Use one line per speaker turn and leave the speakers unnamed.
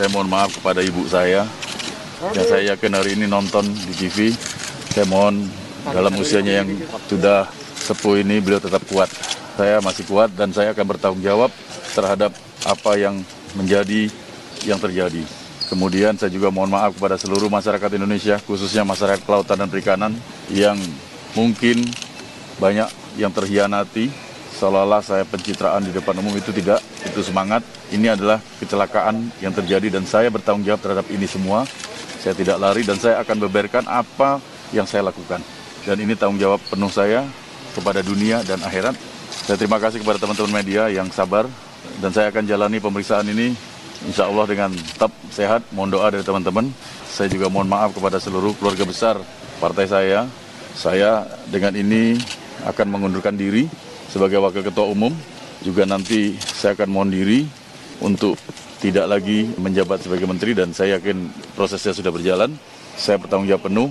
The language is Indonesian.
Saya mohon maaf kepada ibu saya yang saya yakin hari ini nonton di TV. Saya mohon dalam usianya yang sudah sepuh ini beliau tetap kuat. Saya masih kuat dan saya akan bertanggung jawab terhadap apa yang menjadi yang terjadi. Kemudian saya juga mohon maaf kepada seluruh masyarakat Indonesia, khususnya masyarakat kelautan dan perikanan yang mungkin banyak yang terhianati seolah-olah saya pencitraan di depan umum itu tidak, itu semangat. Ini adalah kecelakaan yang terjadi dan saya bertanggung jawab terhadap ini semua. Saya tidak lari dan saya akan beberkan apa yang saya lakukan. Dan ini tanggung jawab penuh saya kepada dunia dan akhirat. Saya terima kasih kepada teman-teman media yang sabar dan saya akan jalani pemeriksaan ini insya Allah dengan tetap sehat. Mohon doa dari teman-teman. Saya juga mohon maaf kepada seluruh keluarga besar partai saya. Saya dengan ini akan mengundurkan diri sebagai wakil ketua umum. Juga nanti saya akan mohon diri untuk tidak lagi menjabat sebagai menteri dan saya yakin prosesnya sudah berjalan. Saya bertanggung jawab penuh.